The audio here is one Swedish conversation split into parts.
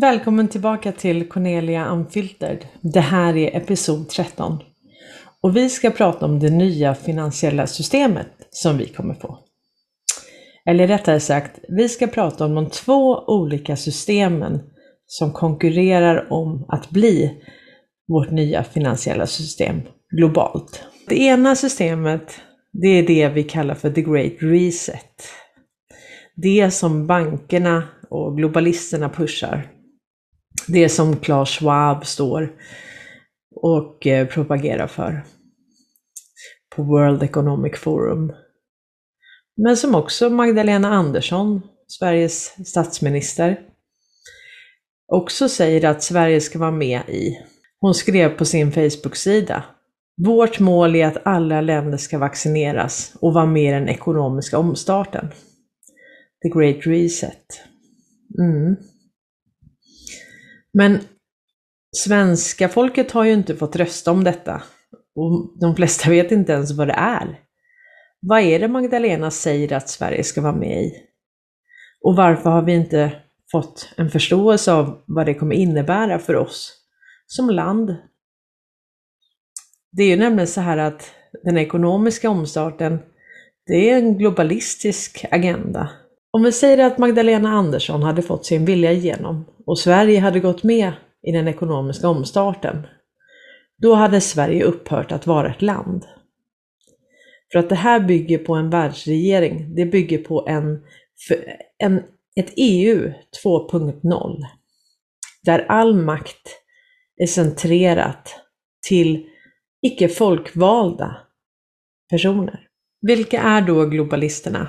Välkommen tillbaka till Cornelia Unfiltered. Det här är episod 13. Och vi ska prata om det nya finansiella systemet som vi kommer få. Eller rättare sagt, vi ska prata om de två olika systemen som konkurrerar om att bli vårt nya finansiella system globalt. Det ena systemet, det är det vi kallar för the great reset. Det som bankerna och globalisterna pushar. Det som Klaus Schwab står och eh, propagerar för på World Economic Forum. Men som också Magdalena Andersson, Sveriges statsminister, också säger att Sverige ska vara med i. Hon skrev på sin Facebook-sida vårt mål är att alla länder ska vaccineras och vara med i den ekonomiska omstarten. The Great Reset. Mm. Men svenska folket har ju inte fått rösta om detta och de flesta vet inte ens vad det är. Vad är det Magdalena säger att Sverige ska vara med i? Och varför har vi inte fått en förståelse av vad det kommer innebära för oss som land? Det är ju nämligen så här att den ekonomiska omstarten, det är en globalistisk agenda. Om vi säger att Magdalena Andersson hade fått sin vilja igenom och Sverige hade gått med i den ekonomiska omstarten, då hade Sverige upphört att vara ett land. För att det här bygger på en världsregering, det bygger på en, en, ett EU 2.0. Där all makt är centrerat till icke folkvalda personer. Vilka är då globalisterna?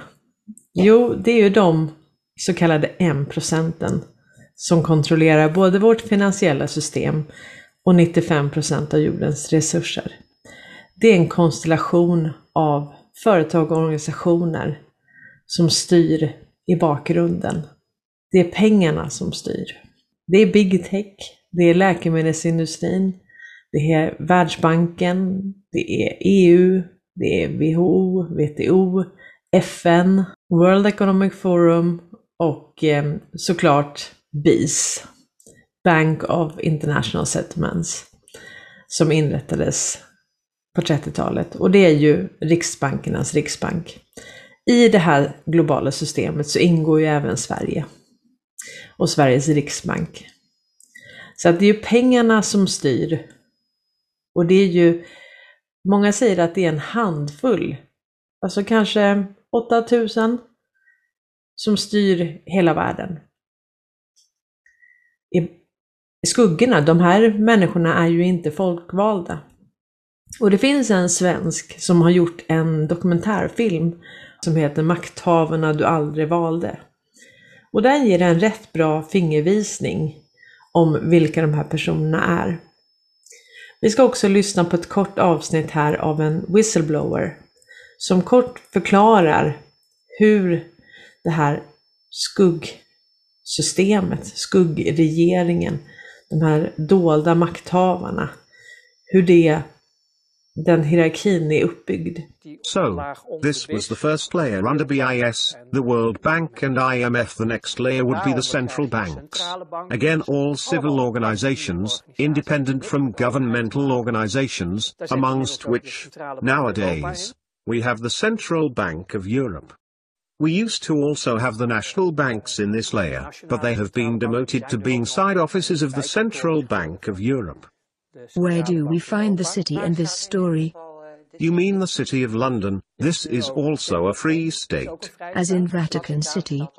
Jo, det är ju de så kallade 1 procenten som kontrollerar både vårt finansiella system och 95 procent av jordens resurser. Det är en konstellation av företag och organisationer som styr i bakgrunden. Det är pengarna som styr. Det är big tech, det är läkemedelsindustrin, det är Världsbanken, det är EU, det är WHO, WTO, FN, World Economic Forum och eh, såklart BIS, Bank of International Settlements, som inrättades på 30-talet. Och det är ju riksbankernas riksbank. I det här globala systemet så ingår ju även Sverige och Sveriges riksbank. Så att det är ju pengarna som styr. Och det är ju, många säger att det är en handfull, alltså kanske 8000 som styr hela världen. I skuggorna, de här människorna är ju inte folkvalda. Och det finns en svensk som har gjort en dokumentärfilm som heter Makthavarna du aldrig valde. Och den ger en rätt bra fingervisning om vilka de här personerna är. Vi ska också lyssna på ett kort avsnitt här av en whistleblower som kort förklarar hur det här skuggsystemet, skuggregeringen, de här dolda makthavarna, hur det den hierarkin är uppbyggd. So, this was the first layer under BIS, the World Bank and IMF the next layer would be the central banks. Again all civil organizations, independent from governmental organizations, amongst which, nowadays, we have the Central Bank of Europe. We used to also have the national banks in this layer, but they have been demoted to being side offices of the Central Bank of Europe. Where do we find the city in this story? You mean the city of London, this is also a free state. As in Vatican City?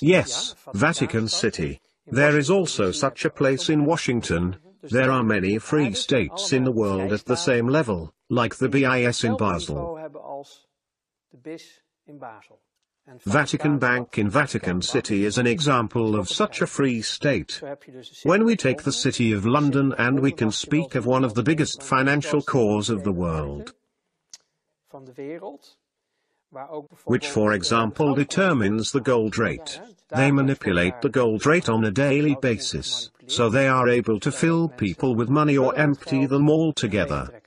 Yes, Vatican City. There is also such a place in Washington. There are many free states in the world at the same level, like the BIS in Basel. Vatican Bank in Vatican City is an example of such a free state. When we take the City of London and we can speak of one of the biggest financial cores of the world, which for example determines the gold rate. They manipulate the gold rate on a daily basis, so they are able to fill people with money or empty them altogether.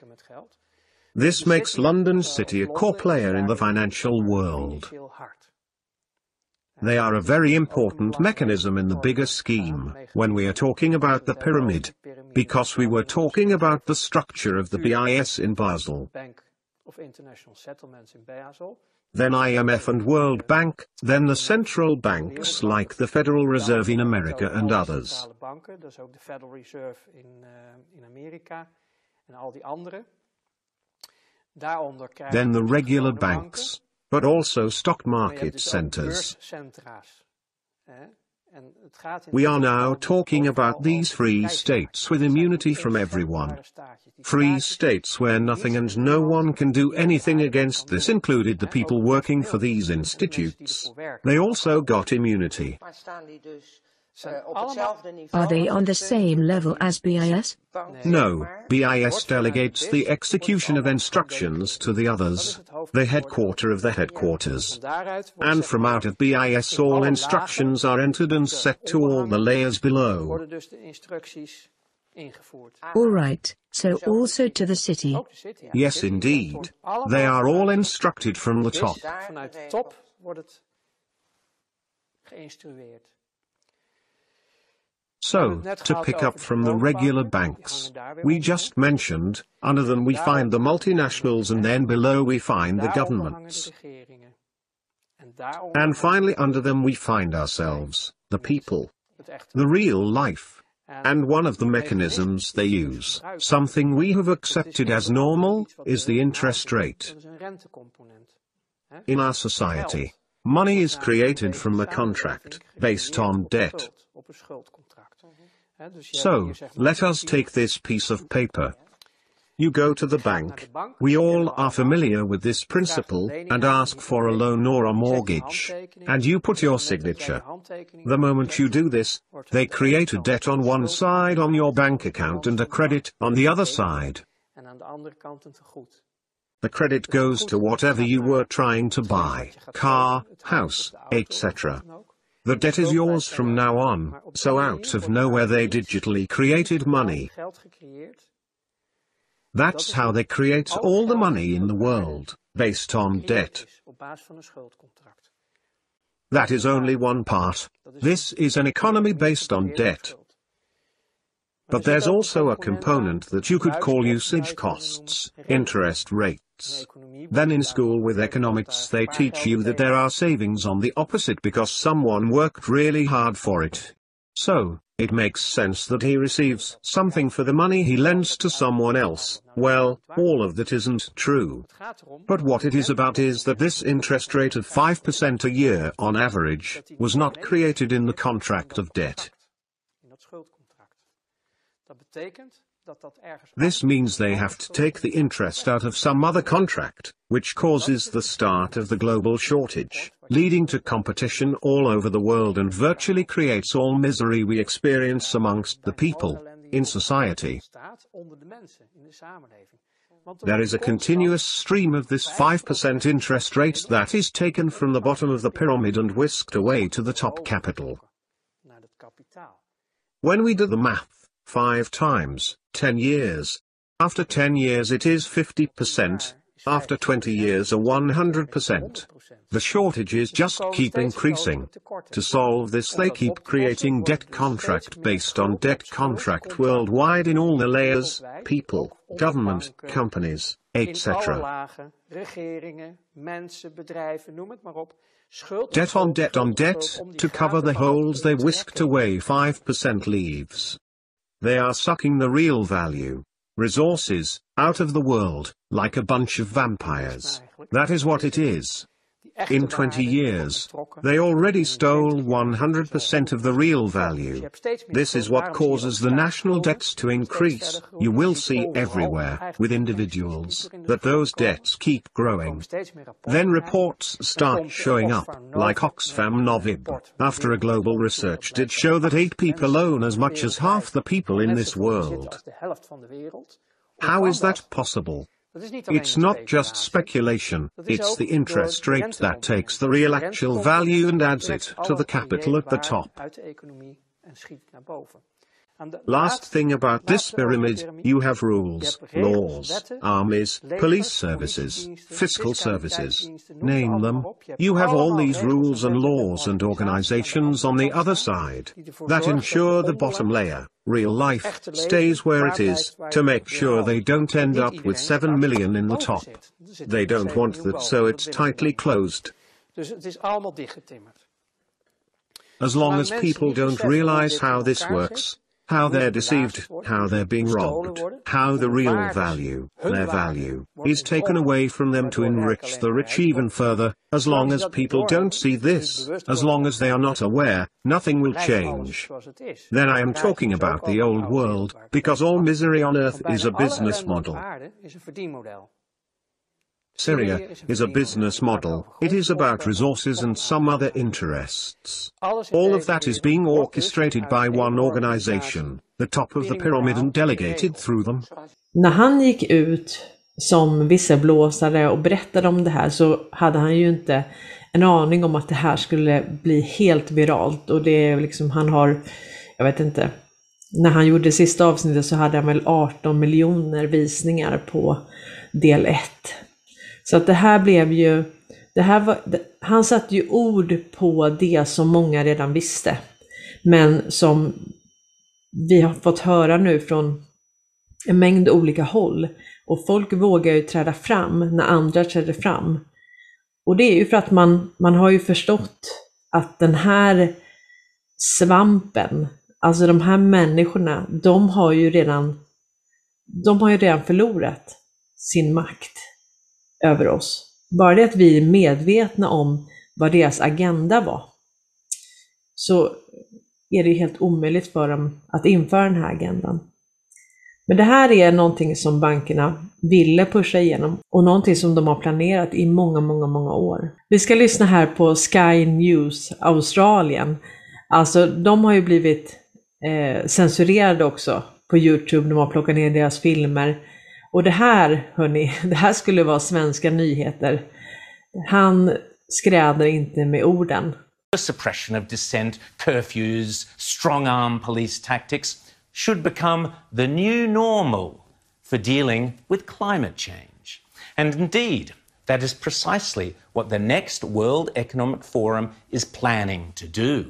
This makes London City a core player in the financial world. They are a very important mechanism in the bigger scheme, when we are talking about the pyramid, because we were talking about the structure of the BIS in Basel. Then IMF and World Bank, then the central banks like the Federal Reserve in America and others than the regular banks, but also stock market centers. We are now talking about these free states with immunity from everyone. Free states where nothing and no one can do anything against this included the people working for these institutes. They also got immunity. Are they on the same level as BIS? No, BIS delegates the execution of instructions to the others, the headquarter of the headquarters. And from out of BIS all instructions are entered and set to all the layers below. All right, so also to the city. Yes indeed. They are all instructed from the top. So, to pick up from the regular banks, we just mentioned, under them we find the multinationals and then below we find the Daaronder hangen de governments. regeringen. En daaronder And finally under them we find ourselves, the people, the real life. And one of the mechanisms they use, something we have accepted as normal, is the interest rate. Dat is een rentecomponent. hè. In our society, money is created from a contract, based on debt. So, hier, zeg maar, let us take this piece of paper. You go to the bank. We all are familiar with this principle and ask for a loan or a mortgage. And you put your signature. The moment you do this, they create a debt on one side on your bank account and a credit on the other side. En aan de andere kant een tegoed. The credit goes to whatever you were trying to buy, car, house, etc. The debt is yours from now on, so out of nowhere they digitally created money. That's how they create all the money in the world, based on debt. is Op basis van een schuldcontract. That is only one part. This is an economy based on debt. But there's also a component that you could call usage costs, interest rates. Then in school with economics they teach you that there are savings on the opposite because someone worked really hard for it. So, it makes sense that he receives something for the money he lends to someone else. Well, all of that isn't true. Het gaat erom. But what it is about is that this interest rate of 5% a year on average was not created in the contract of debt. In dat schuldcontract. Dat betekent dat dat ergens. This means they have to take the interest out of some other contract, which causes the start of the global shortage, leading to competition all over the world and virtually creates all misery we experience amongst the people, in society. Staat onder de mensen in de samenleving. Want er There is a continuous stream of this 5% interest rate that is taken from the bottom of the pyramid and whisked away to the top capital. Naar het kapitaal. When we do the math, 5 times, 10 years. After 10 years it is 50%, after 20 years a 100%. The shortages just keep increasing. To solve this they keep creating debt contract based on debt contract worldwide in all the layers, people, government, companies, etc. lagen, regeringen, mensen, bedrijven, noem het maar op. Schuld op Debt on debt on debt, schuld, om die to cover the holes they whisked away 5% leaves. They are sucking the real value, resources, out of the world, like a bunch of vampires. That is what it is in 20 years. They already stole 100% of the real value. This is what causes the national debts to increase. You will see everywhere, with individuals, that those debts keep growing. Then reports start showing up, like Oxfam Novib. After a global research did show that eight people own as much as half the people in this world. How is that possible? It's not just speculation, it's the interest rate that takes the real actual value and adds it to the capital at the top. Uit de economie en schiet naar boven. Last thing about this pyramid, you have rules, laws, armies, police services, fiscal services. Name them. You have all these rules and laws and organizations on the other side that ensure the bottom layer, real life, stays where it is, to make sure they don't end up with 7 million in the top. They don't want that so it's tightly closed. Dus het is allemaal dichtgetimmerd. As long as people don't realize how this works, how they're deceived, how they're being robbed, how the real value, their value, is taken away from them to enrich the rich even further, as long as people don't see this, as long as they are not aware, nothing will change. Then I am talking about the old world, because all misery on earth is a business model. Syria is a business model. It is about resources and some other interests. All of that is being orchestrated by one organization, the top of the pyramid and delegated through them. När han gick ut som visselblåsare och berättade om det här så hade han ju inte en aning om att det här skulle bli helt viralt och det är liksom, han har, jag vet inte, när han gjorde sista avsnittet så hade han väl 18 miljoner visningar på del 1. Så att det här blev ju, det här var, han satte ju ord på det som många redan visste. Men som vi har fått höra nu från en mängd olika håll. Och folk vågar ju träda fram när andra träder fram. Och det är ju för att man, man har ju förstått att den här svampen, alltså de här människorna, de har ju redan, de har ju redan förlorat sin makt över oss. Bara det att vi är medvetna om vad deras agenda var, så är det helt omöjligt för dem att införa den här agendan. Men det här är någonting som bankerna ville pusha igenom och någonting som de har planerat i många, många, många år. Vi ska lyssna här på Sky News Australien. Alltså, de har ju blivit eh, censurerade också på Youtube. De har plockat ner deras filmer. Och det här, hörni, det här skulle vara svenska nyheter. Han skräder inte med orden. suppression of dissent, curfews, strong arm police tactics should become the new normal for dealing with climate change. And indeed, that is precisely what the next World Economic Forum is planning to do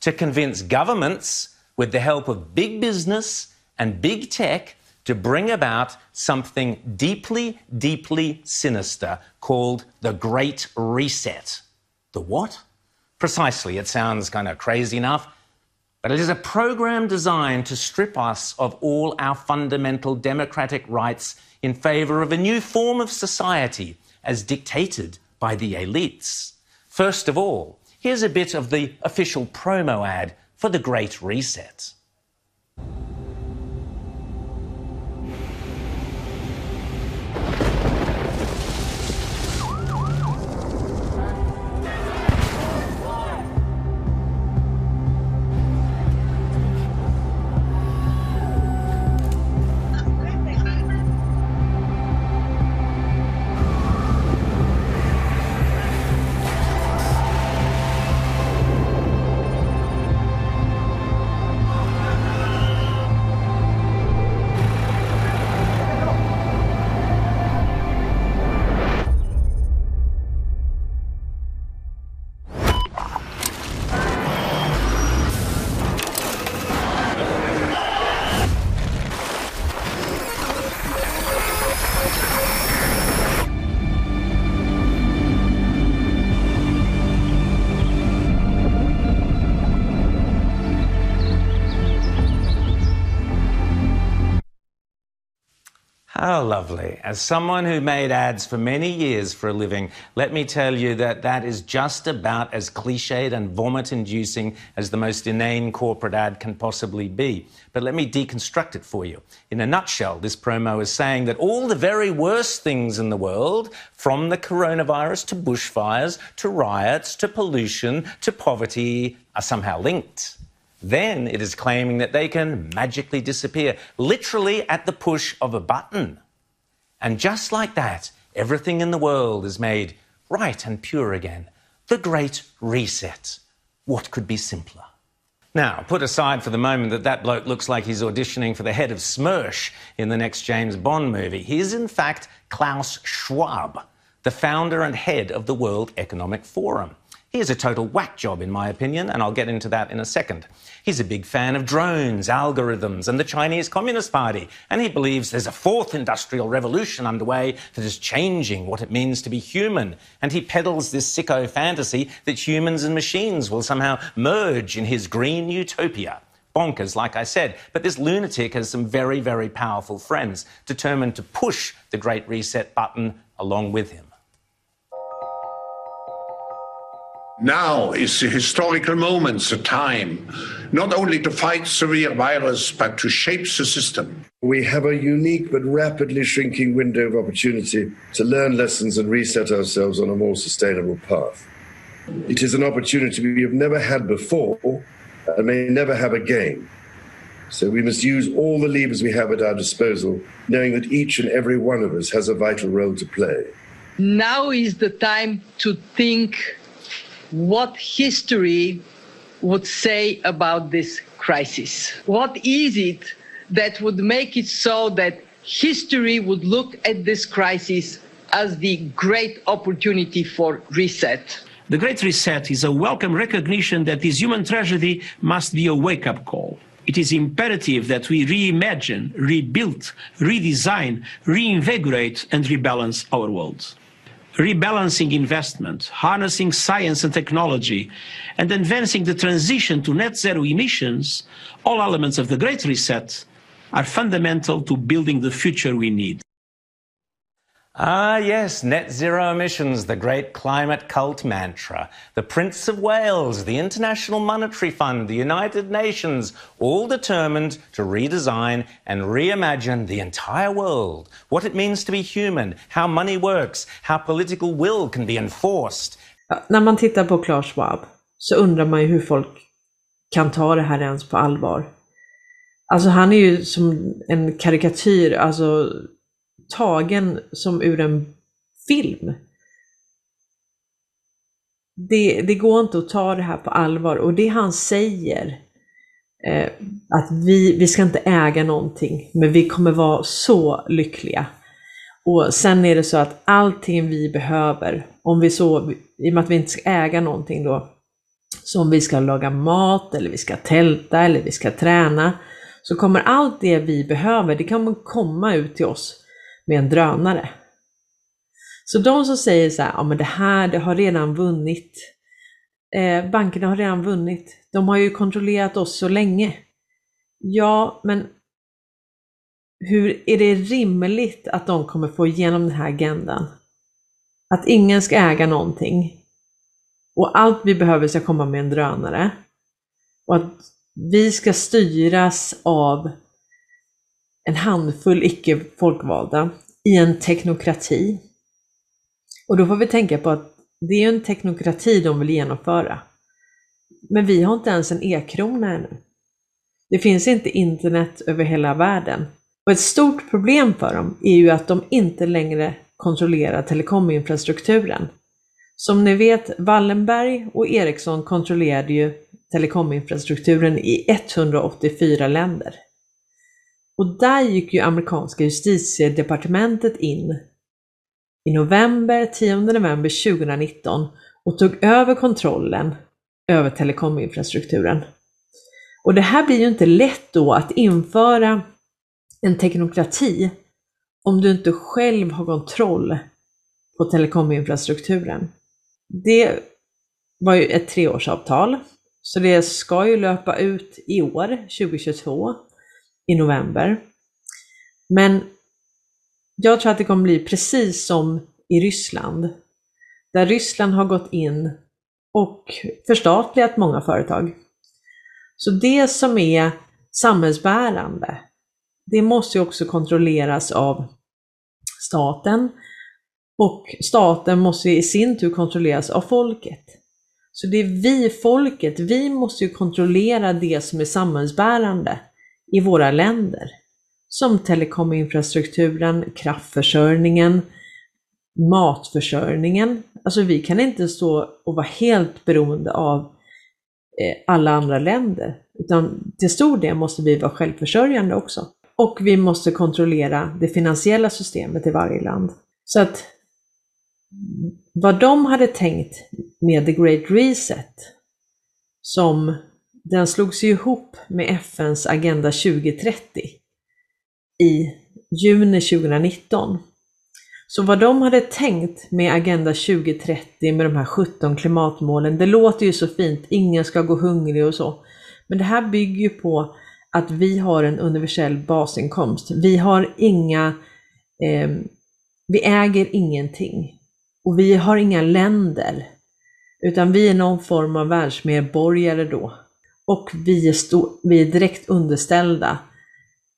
to convince governments, with the help of big business and big tech, to bring about something deeply, deeply sinister called the Great Reset. The what? Precisely, it sounds kind of crazy enough, but it is a program designed to strip us of all our fundamental democratic rights in favor of a new form of society as dictated by the elites. First of all, here's a bit of the official promo ad for the Great Reset. Lovely. As someone who made ads for many years for a living, let me tell you that that is just about as cliched and vomit inducing as the most inane corporate ad can possibly be. But let me deconstruct it for you. In a nutshell, this promo is saying that all the very worst things in the world, from the coronavirus to bushfires to riots to pollution to poverty, are somehow linked. Then it is claiming that they can magically disappear, literally at the push of a button. And just like that, everything in the world is made right and pure again. The great reset. What could be simpler? Now, put aside for the moment that that bloke looks like he's auditioning for the head of Smersh in the next James Bond movie. He is, in fact, Klaus Schwab, the founder and head of the World Economic Forum. He is a total whack job, in my opinion, and I'll get into that in a second. He's a big fan of drones, algorithms, and the Chinese Communist Party, and he believes there's a fourth industrial revolution underway that is changing what it means to be human. And he peddles this sicko fantasy that humans and machines will somehow merge in his green utopia. Bonkers, like I said. But this lunatic has some very, very powerful friends determined to push the Great Reset button along with him. Now is the historical moment, the time, not only to fight severe virus, but to shape the system. We have a unique but rapidly shrinking window of opportunity to learn lessons and reset ourselves on a more sustainable path. It is an opportunity we have never had before and may never have again. So we must use all the levers we have at our disposal, knowing that each and every one of us has a vital role to play. Now is the time to think what history would say about this crisis. What is it that would make it so that history would look at this crisis as the great opportunity for reset? The Great Reset is a welcome recognition that this human tragedy must be a wake up call. It is imperative that we reimagine, rebuild, redesign, reinvigorate, and rebalance our world rebalancing investment, harnessing science and technology, and advancing the transition to net zero emissions, all elements of the Great Reset, are fundamental to building the future we need. Ah, yes, net zero emissions, the great climate cult mantra. The Prince of Wales, the International Monetary Fund, the United Nations, all determined to redesign and reimagine the entire world. What it means to be human, how money works, how political will can be enforced. Ja, när man tittar på Klaus Schwab så undrar man ju hur folk kan ta det här ens på allvar. Alltså han är ju som en karikatyr, alltså tagen som ur en film. Det, det går inte att ta det här på allvar och det han säger, eh, att vi, vi ska inte äga någonting, men vi kommer vara så lyckliga. Och sen är det så att allting vi behöver, om vi så, i och med att vi inte ska äga någonting då, så om vi ska laga mat eller vi ska tälta eller vi ska träna, så kommer allt det vi behöver, det kommer komma ut till oss med en drönare. Så de som säger så här, ja men det här det har redan vunnit, eh, bankerna har redan vunnit, de har ju kontrollerat oss så länge. Ja, men hur är det rimligt att de kommer få igenom den här agendan? Att ingen ska äga någonting och allt vi behöver ska komma med en drönare och att vi ska styras av en handfull icke folkvalda i en teknokrati. Och då får vi tänka på att det är en teknokrati de vill genomföra. Men vi har inte ens en e-krona ännu. Det finns inte internet över hela världen. Och ett stort problem för dem är ju att de inte längre kontrollerar telekominfrastrukturen. Som ni vet, Wallenberg och Ericsson kontrollerade ju telekominfrastrukturen i 184 länder. Och där gick ju amerikanska justitiedepartementet in i november, 10 november 2019 och tog över kontrollen över telekominfrastrukturen. Och det här blir ju inte lätt då att införa en teknokrati om du inte själv har kontroll på telekominfrastrukturen. Det var ju ett treårsavtal, så det ska ju löpa ut i år, 2022 i november. Men jag tror att det kommer bli precis som i Ryssland, där Ryssland har gått in och förstatligat många företag. Så det som är samhällsbärande, det måste ju också kontrolleras av staten och staten måste i sin tur kontrolleras av folket. Så det är vi, folket, vi måste ju kontrollera det som är samhällsbärande i våra länder. Som telekominfrastrukturen, kraftförsörjningen, matförsörjningen. Alltså vi kan inte stå och vara helt beroende av eh, alla andra länder. Utan till stor del måste vi vara självförsörjande också. Och vi måste kontrollera det finansiella systemet i varje land. Så att vad de hade tänkt med The Great Reset, som den slogs ihop med FNs Agenda 2030 i juni 2019. Så vad de hade tänkt med Agenda 2030 med de här 17 klimatmålen, det låter ju så fint, ingen ska gå hungrig och så. Men det här bygger ju på att vi har en universell basinkomst. Vi har inga, eh, vi äger ingenting. Och vi har inga länder. Utan vi är någon form av världsmedborgare då. Och vi är, vi är direkt underställda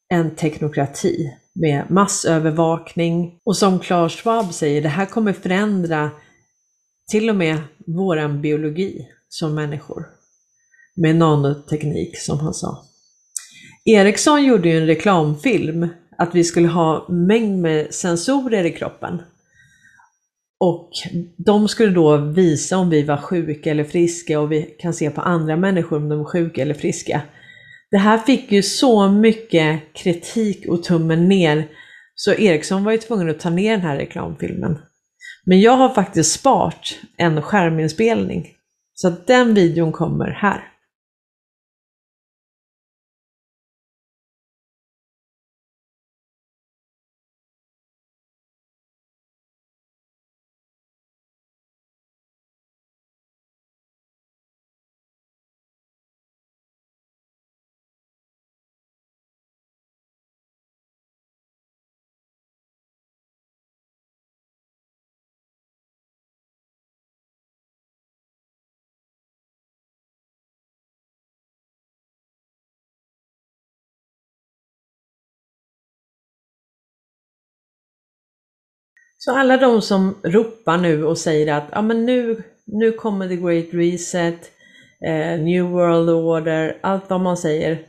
en teknokrati med massövervakning. Och som Klaus Schwab säger, det här kommer förändra till och med våran biologi som människor. Med nanoteknik som han sa. Ericsson gjorde ju en reklamfilm att vi skulle ha mängd med sensorer i kroppen. Och de skulle då visa om vi var sjuka eller friska och vi kan se på andra människor om de är sjuka eller friska. Det här fick ju så mycket kritik och tummen ner så Ericsson var ju tvungen att ta ner den här reklamfilmen. Men jag har faktiskt sparat en skärminspelning. Så att den videon kommer här. Så alla de som ropar nu och säger att ja, men nu, nu kommer the great reset, eh, new world order, allt vad man säger.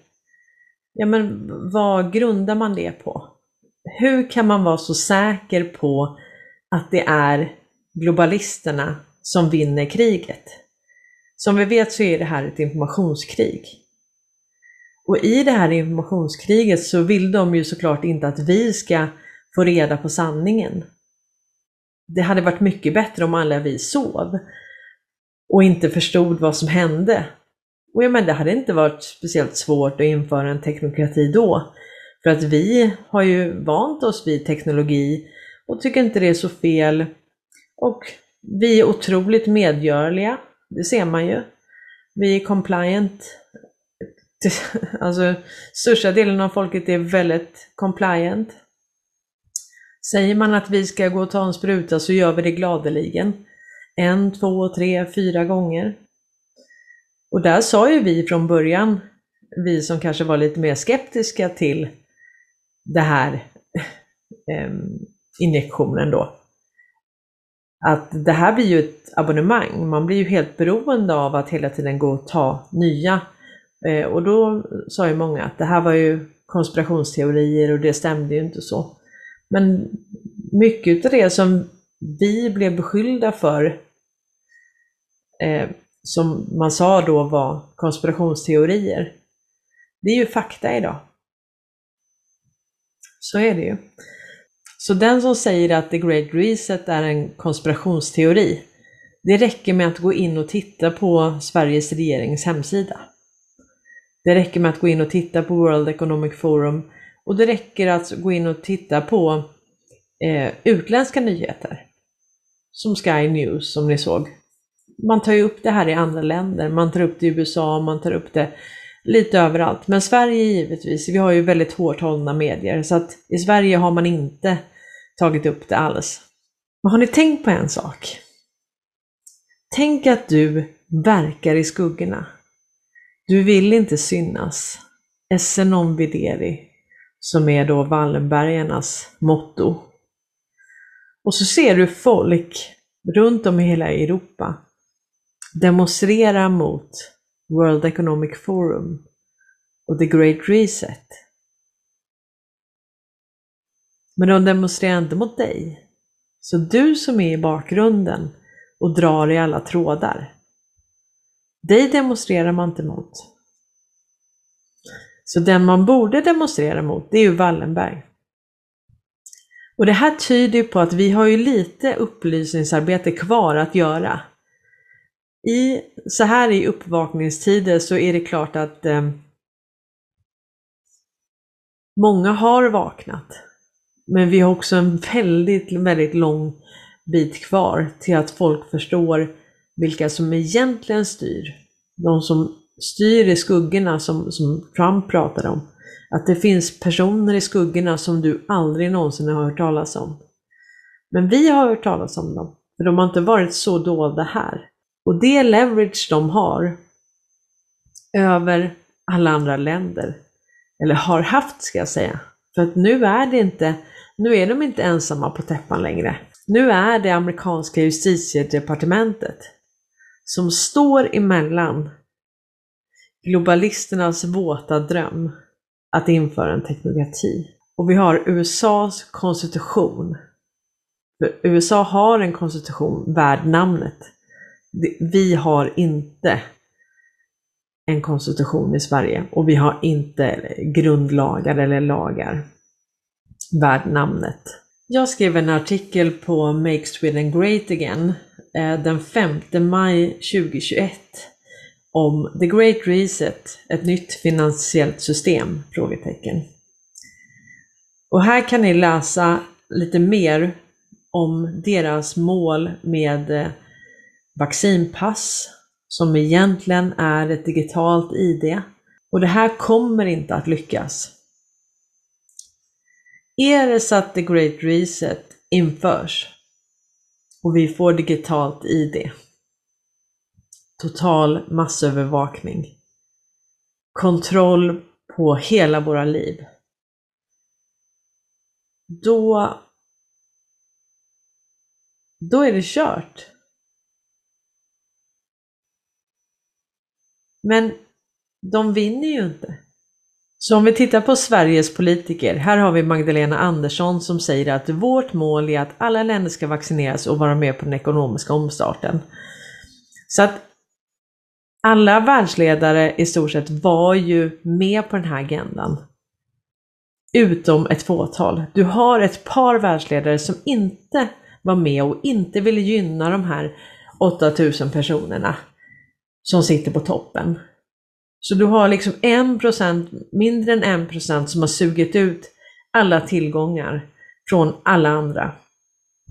Ja men vad grundar man det på? Hur kan man vara så säker på att det är globalisterna som vinner kriget? Som vi vet så är det här ett informationskrig. Och i det här informationskriget så vill de ju såklart inte att vi ska få reda på sanningen det hade varit mycket bättre om alla vi sov och inte förstod vad som hände. Och ja, men det hade inte varit speciellt svårt att införa en teknokrati då. För att vi har ju vant oss vid teknologi och tycker inte det är så fel. Och vi är otroligt medgörliga, det ser man ju. Vi är compliant. Alltså, största delen av folket är väldigt compliant. Säger man att vi ska gå och ta en spruta så gör vi det gladeligen. En, två, tre, fyra gånger. Och där sa ju vi från början, vi som kanske var lite mer skeptiska till det här ehm, injektionen då, att det här blir ju ett abonnemang. Man blir ju helt beroende av att hela tiden gå och ta nya. Eh, och då sa ju många att det här var ju konspirationsteorier och det stämde ju inte så. Men mycket av det som vi blev beskyllda för, eh, som man sa då var konspirationsteorier, det är ju fakta idag. Så är det ju. Så den som säger att the great reset är en konspirationsteori, det räcker med att gå in och titta på Sveriges regerings hemsida. Det räcker med att gå in och titta på World Economic Forum och det räcker att gå in och titta på eh, utländska nyheter. Som Sky News som ni såg. Man tar ju upp det här i andra länder, man tar upp det i USA, man tar upp det lite överallt. Men Sverige givetvis, vi har ju väldigt hårt hållna medier så att i Sverige har man inte tagit upp det alls. Men har ni tänkt på en sak? Tänk att du verkar i skuggorna. Du vill inte synas. Esse non videri som är då Wallenbergarnas motto. Och så ser du folk runt om i hela Europa demonstrera mot World Economic Forum och The Great Reset. Men de demonstrerar inte mot dig. Så du som är i bakgrunden och drar i alla trådar, Dig demonstrerar man inte mot. Så den man borde demonstrera mot, det är ju Wallenberg. Och det här tyder ju på att vi har ju lite upplysningsarbete kvar att göra. I, så här i uppvakningstider så är det klart att eh, många har vaknat. Men vi har också en väldigt, väldigt lång bit kvar till att folk förstår vilka som egentligen styr. De som styr i skuggorna som, som Trump pratade om. Att det finns personer i skuggorna som du aldrig någonsin har hört talas om. Men vi har hört talas om dem, för de har inte varit så dolda här. Och det leverage de har över alla andra länder, eller har haft ska jag säga. För att nu är det inte, nu är de inte ensamma på täppan längre. Nu är det amerikanska justitiedepartementet som står emellan globalisternas våta dröm att införa en teknokrati. Och vi har USAs konstitution. För USA har en konstitution värd namnet. Vi har inte en konstitution i Sverige och vi har inte grundlagar eller lagar värd namnet. Jag skrev en artikel på Make Sweden Great Again eh, den 5 maj 2021 om The Great Reset, ett nytt finansiellt system? Frågetecken. Och här kan ni läsa lite mer om deras mål med eh, vaccinpass, som egentligen är ett digitalt ID. Och det här kommer inte att lyckas. Är det så att The Great Reset införs och vi får digitalt ID, total massövervakning, kontroll på hela våra liv, då, då är det kört. Men de vinner ju inte. Så om vi tittar på Sveriges politiker, här har vi Magdalena Andersson som säger att vårt mål är att alla länder ska vaccineras och vara med på den ekonomiska omstarten. Så att alla världsledare i stort sett var ju med på den här agendan. Utom ett fåtal. Du har ett par världsledare som inte var med och inte ville gynna de här 8000 personerna som sitter på toppen. Så du har liksom en procent, mindre än en procent som har sugit ut alla tillgångar från alla andra.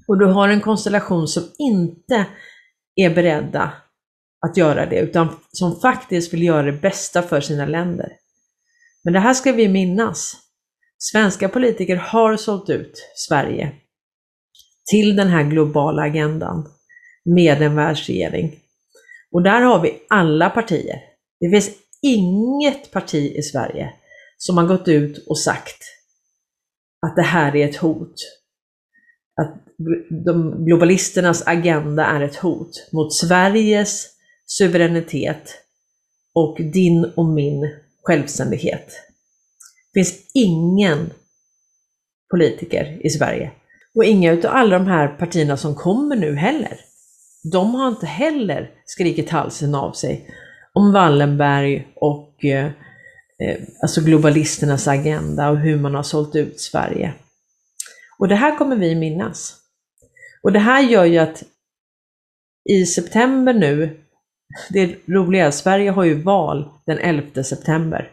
Och du har en konstellation som inte är beredda att göra det, utan som faktiskt vill göra det bästa för sina länder. Men det här ska vi minnas. Svenska politiker har sålt ut Sverige till den här globala agendan med en världsregering. Och där har vi alla partier. Det finns inget parti i Sverige som har gått ut och sagt att det här är ett hot. Att de globalisternas agenda är ett hot mot Sveriges suveränitet och din och min självständighet. Det finns ingen politiker i Sverige och inga av alla de här partierna som kommer nu heller. De har inte heller skrikit halsen av sig om Wallenberg och eh, eh, alltså globalisternas agenda och hur man har sålt ut Sverige. Och det här kommer vi minnas. Och det här gör ju att i september nu, det roliga, Sverige har ju val den 11 september.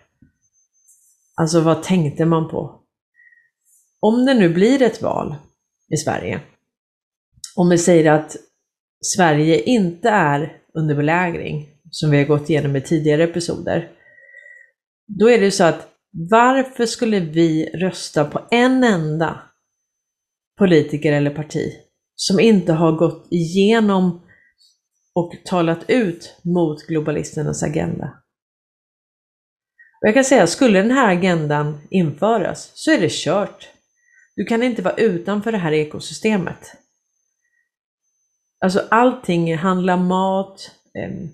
Alltså vad tänkte man på? Om det nu blir ett val i Sverige, om vi säger att Sverige inte är under belägring, som vi har gått igenom i tidigare episoder, då är det så att varför skulle vi rösta på en enda politiker eller parti som inte har gått igenom och talat ut mot globalisternas agenda? Och jag kan säga, skulle den här agendan införas så är det kört. Du kan inte vara utanför det här ekosystemet. Alltså allting, handla mat, eh,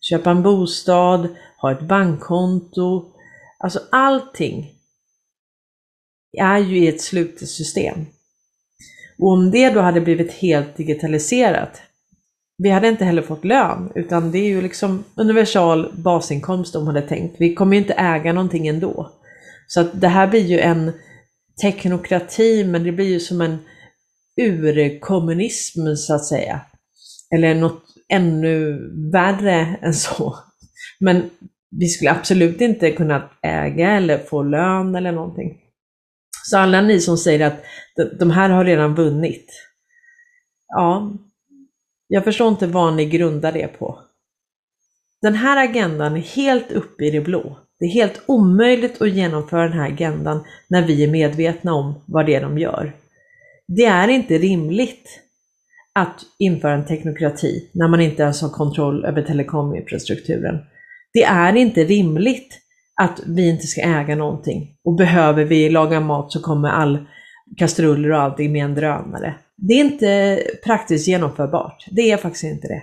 köpa en bostad, ha ett bankkonto. Alltså allting är ju i ett slutet system. Och om det då hade blivit helt digitaliserat, vi hade inte heller fått lön, utan det är ju liksom universal basinkomst de hade tänkt. Vi kommer ju inte äga någonting ändå. Så att det här blir ju en teknokrati, men det blir ju som en urkommunism så att säga. Eller något ännu värre än så. Men vi skulle absolut inte kunna äga eller få lön eller någonting. Så alla ni som säger att de här har redan vunnit. Ja, jag förstår inte vad ni grundar det på. Den här agendan är helt uppe i det blå. Det är helt omöjligt att genomföra den här agendan när vi är medvetna om vad det är de gör. Det är inte rimligt att införa en teknokrati när man inte ens har kontroll över telekominfrastrukturen. Det är inte rimligt att vi inte ska äga någonting och behöver vi laga mat så kommer all kastruller och allting med en drönare. Det är inte praktiskt genomförbart. Det är faktiskt inte det.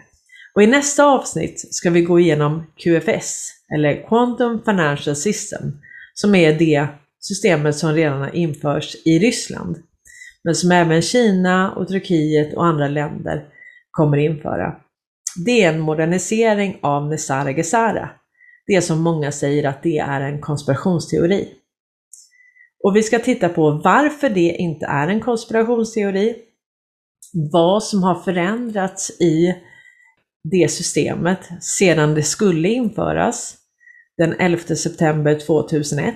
Och i nästa avsnitt ska vi gå igenom QFS, eller Quantum Financial System, som är det systemet som redan har införts i Ryssland, men som även Kina och Turkiet och andra länder kommer införa. Det är en modernisering av Nesara Gesara, det som många säger att det är en konspirationsteori. Och vi ska titta på varför det inte är en konspirationsteori, vad som har förändrats i det systemet sedan det skulle införas den 11 september 2001.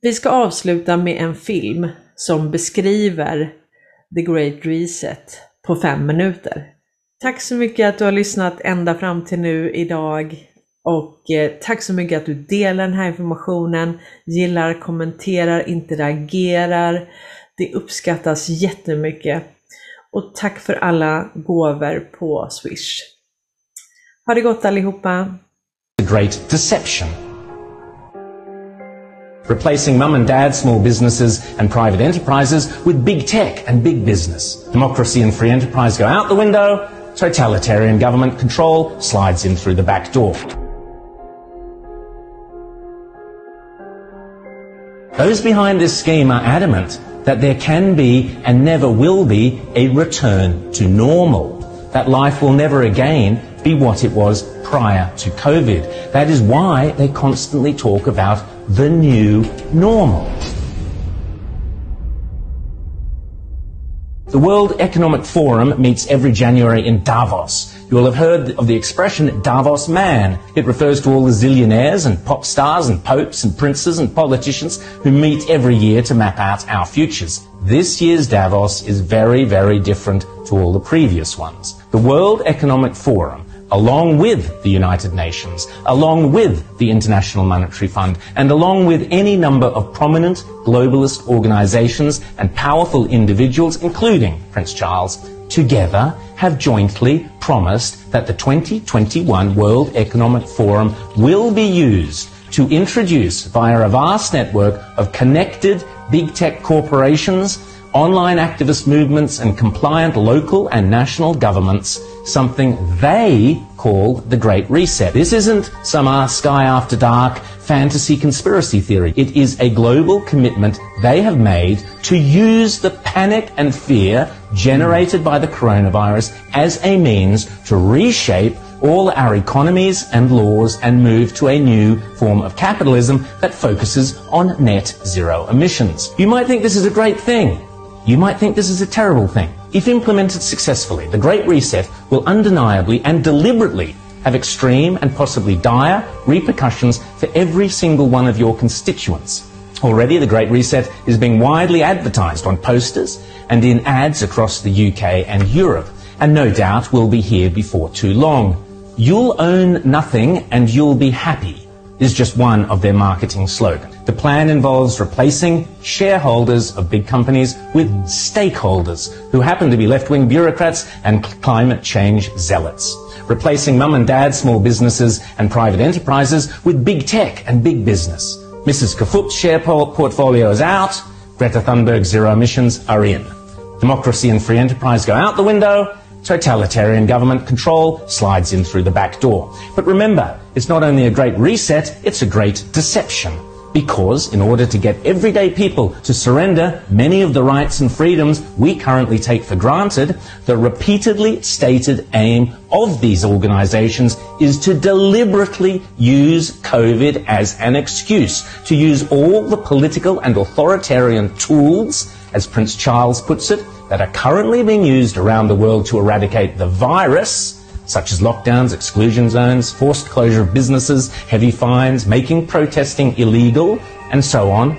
Vi ska avsluta med en film som beskriver The Great Reset på fem minuter. Tack så mycket att du har lyssnat ända fram till nu idag och eh, tack så mycket att du delar den här informationen, gillar, kommenterar, interagerar. Det uppskattas jättemycket. Och tack för alla gåvor på Swish. Ha det gott allihopa! The Great Deception. Replacing mum and dad small businesses and private enterprises with big tech and big business. Democracy and free enterprise go out the window, totalitarian government control slides in through the back door. Those behind this scheme are adamant that there can be and never will be a return to normal. That life will never again be what it was prior to COVID. That is why they constantly talk about the new normal. The World Economic Forum meets every January in Davos. You will have heard of the expression Davos man. It refers to all the zillionaires and pop stars and popes and princes and politicians who meet every year to map out our futures. This year's Davos is very, very different to all the previous ones. The World Economic Forum along with the United Nations, along with the International Monetary Fund, and along with any number of prominent globalist organizations and powerful individuals, including Prince Charles, together have jointly promised that the 2021 World Economic Forum will be used to introduce via a vast network of connected big tech corporations online activist movements and compliant local and national governments something they call the Great Reset. This isn't some uh, sky after dark fantasy conspiracy theory. It is a global commitment they have made to use the panic and fear generated by the coronavirus as a means to reshape all our economies and laws and move to a new form of capitalism that focuses on net zero emissions. You might think this is a great thing. You might think this is a terrible thing. If implemented successfully, the Great Reset will undeniably and deliberately have extreme and possibly dire repercussions for every single one of your constituents. Already the Great Reset is being widely advertised on posters and in ads across the UK and Europe, and no doubt will be here before too long. You'll own nothing and you'll be happy is just one of their marketing slogans. The plan involves replacing shareholders of big companies with stakeholders who happen to be left-wing bureaucrats and climate change zealots. Replacing mum and dad small businesses and private enterprises with big tech and big business. Mrs. Kafut's share portfolio is out. Greta Thunberg's zero emissions are in. Democracy and free enterprise go out the window totalitarian government control slides in through the back door. But remember, it's not only a great reset, it's a great deception. Because in order to get everyday people to surrender many of the rights and freedoms we currently take for granted, the repeatedly stated aim of these organizations is to deliberately use COVID as an excuse, to use all the political and authoritarian tools, as Prince Charles puts it, that are currently being used around the world to eradicate the virus, such as lockdowns, exclusion zones, forced closure of businesses, heavy fines, making protesting illegal, and so on,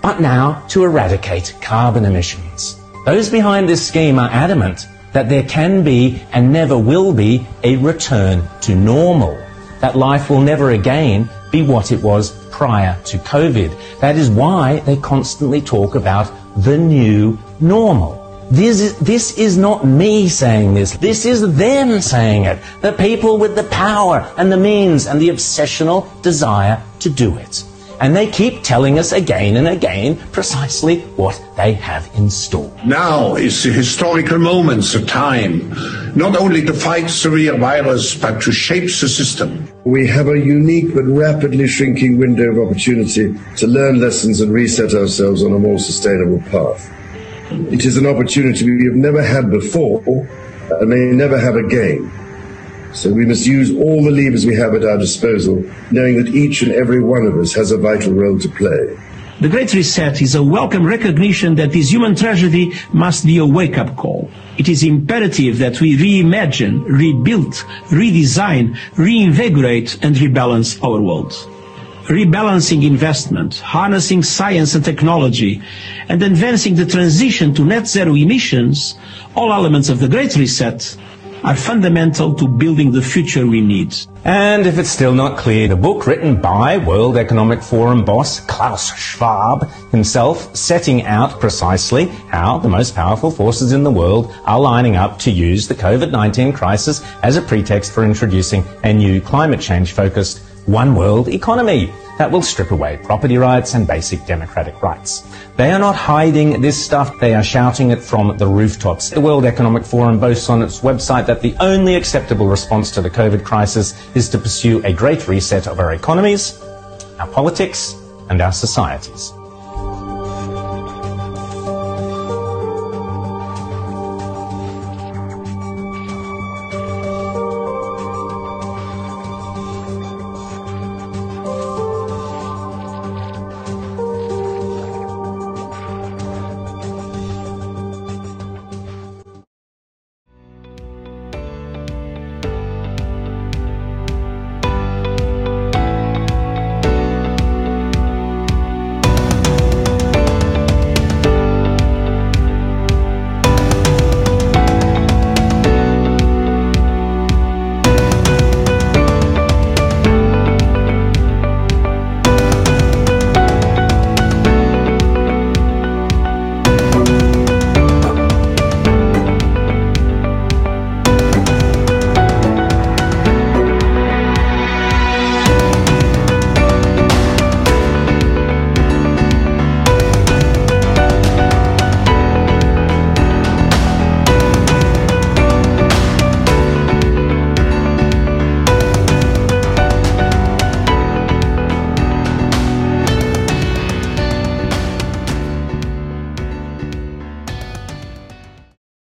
but now to eradicate carbon emissions. Those behind this scheme are adamant that there can be and never will be a return to normal, that life will never again be what it was prior to COVID. That is why they constantly talk about the new normal. This is, this is not me saying this. This is them saying it. The people with the power and the means and the obsessional desire to do it. And they keep telling us again and again precisely what they have in store. Now is the historical moment, the time, not only to fight severe virus, but to shape the system. We have a unique but rapidly shrinking window of opportunity to learn lessons and reset ourselves on a more sustainable path. It is an opportunity we have never had before and may never have again. So we must use all the levers we have at our disposal, knowing that each and every one of us has a vital role to play. The Great Reset is a welcome recognition that this human tragedy must be a wake-up call. It is imperative that we reimagine, rebuild, redesign, reinvigorate and rebalance our world rebalancing investment, harnessing science and technology, and advancing the transition to net zero emissions, all elements of the Great Reset, are fundamental to building the future we need. And if it's still not clear, the book written by World Economic Forum boss Klaus Schwab himself setting out precisely how the most powerful forces in the world are lining up to use the COVID-19 crisis as a pretext for introducing a new climate change focused one world economy that will strip away property rights and basic democratic rights. They are not hiding this stuff, they are shouting it from the rooftops. The World Economic Forum boasts on its website that the only acceptable response to the COVID crisis is to pursue a great reset of our economies, our politics, and our societies.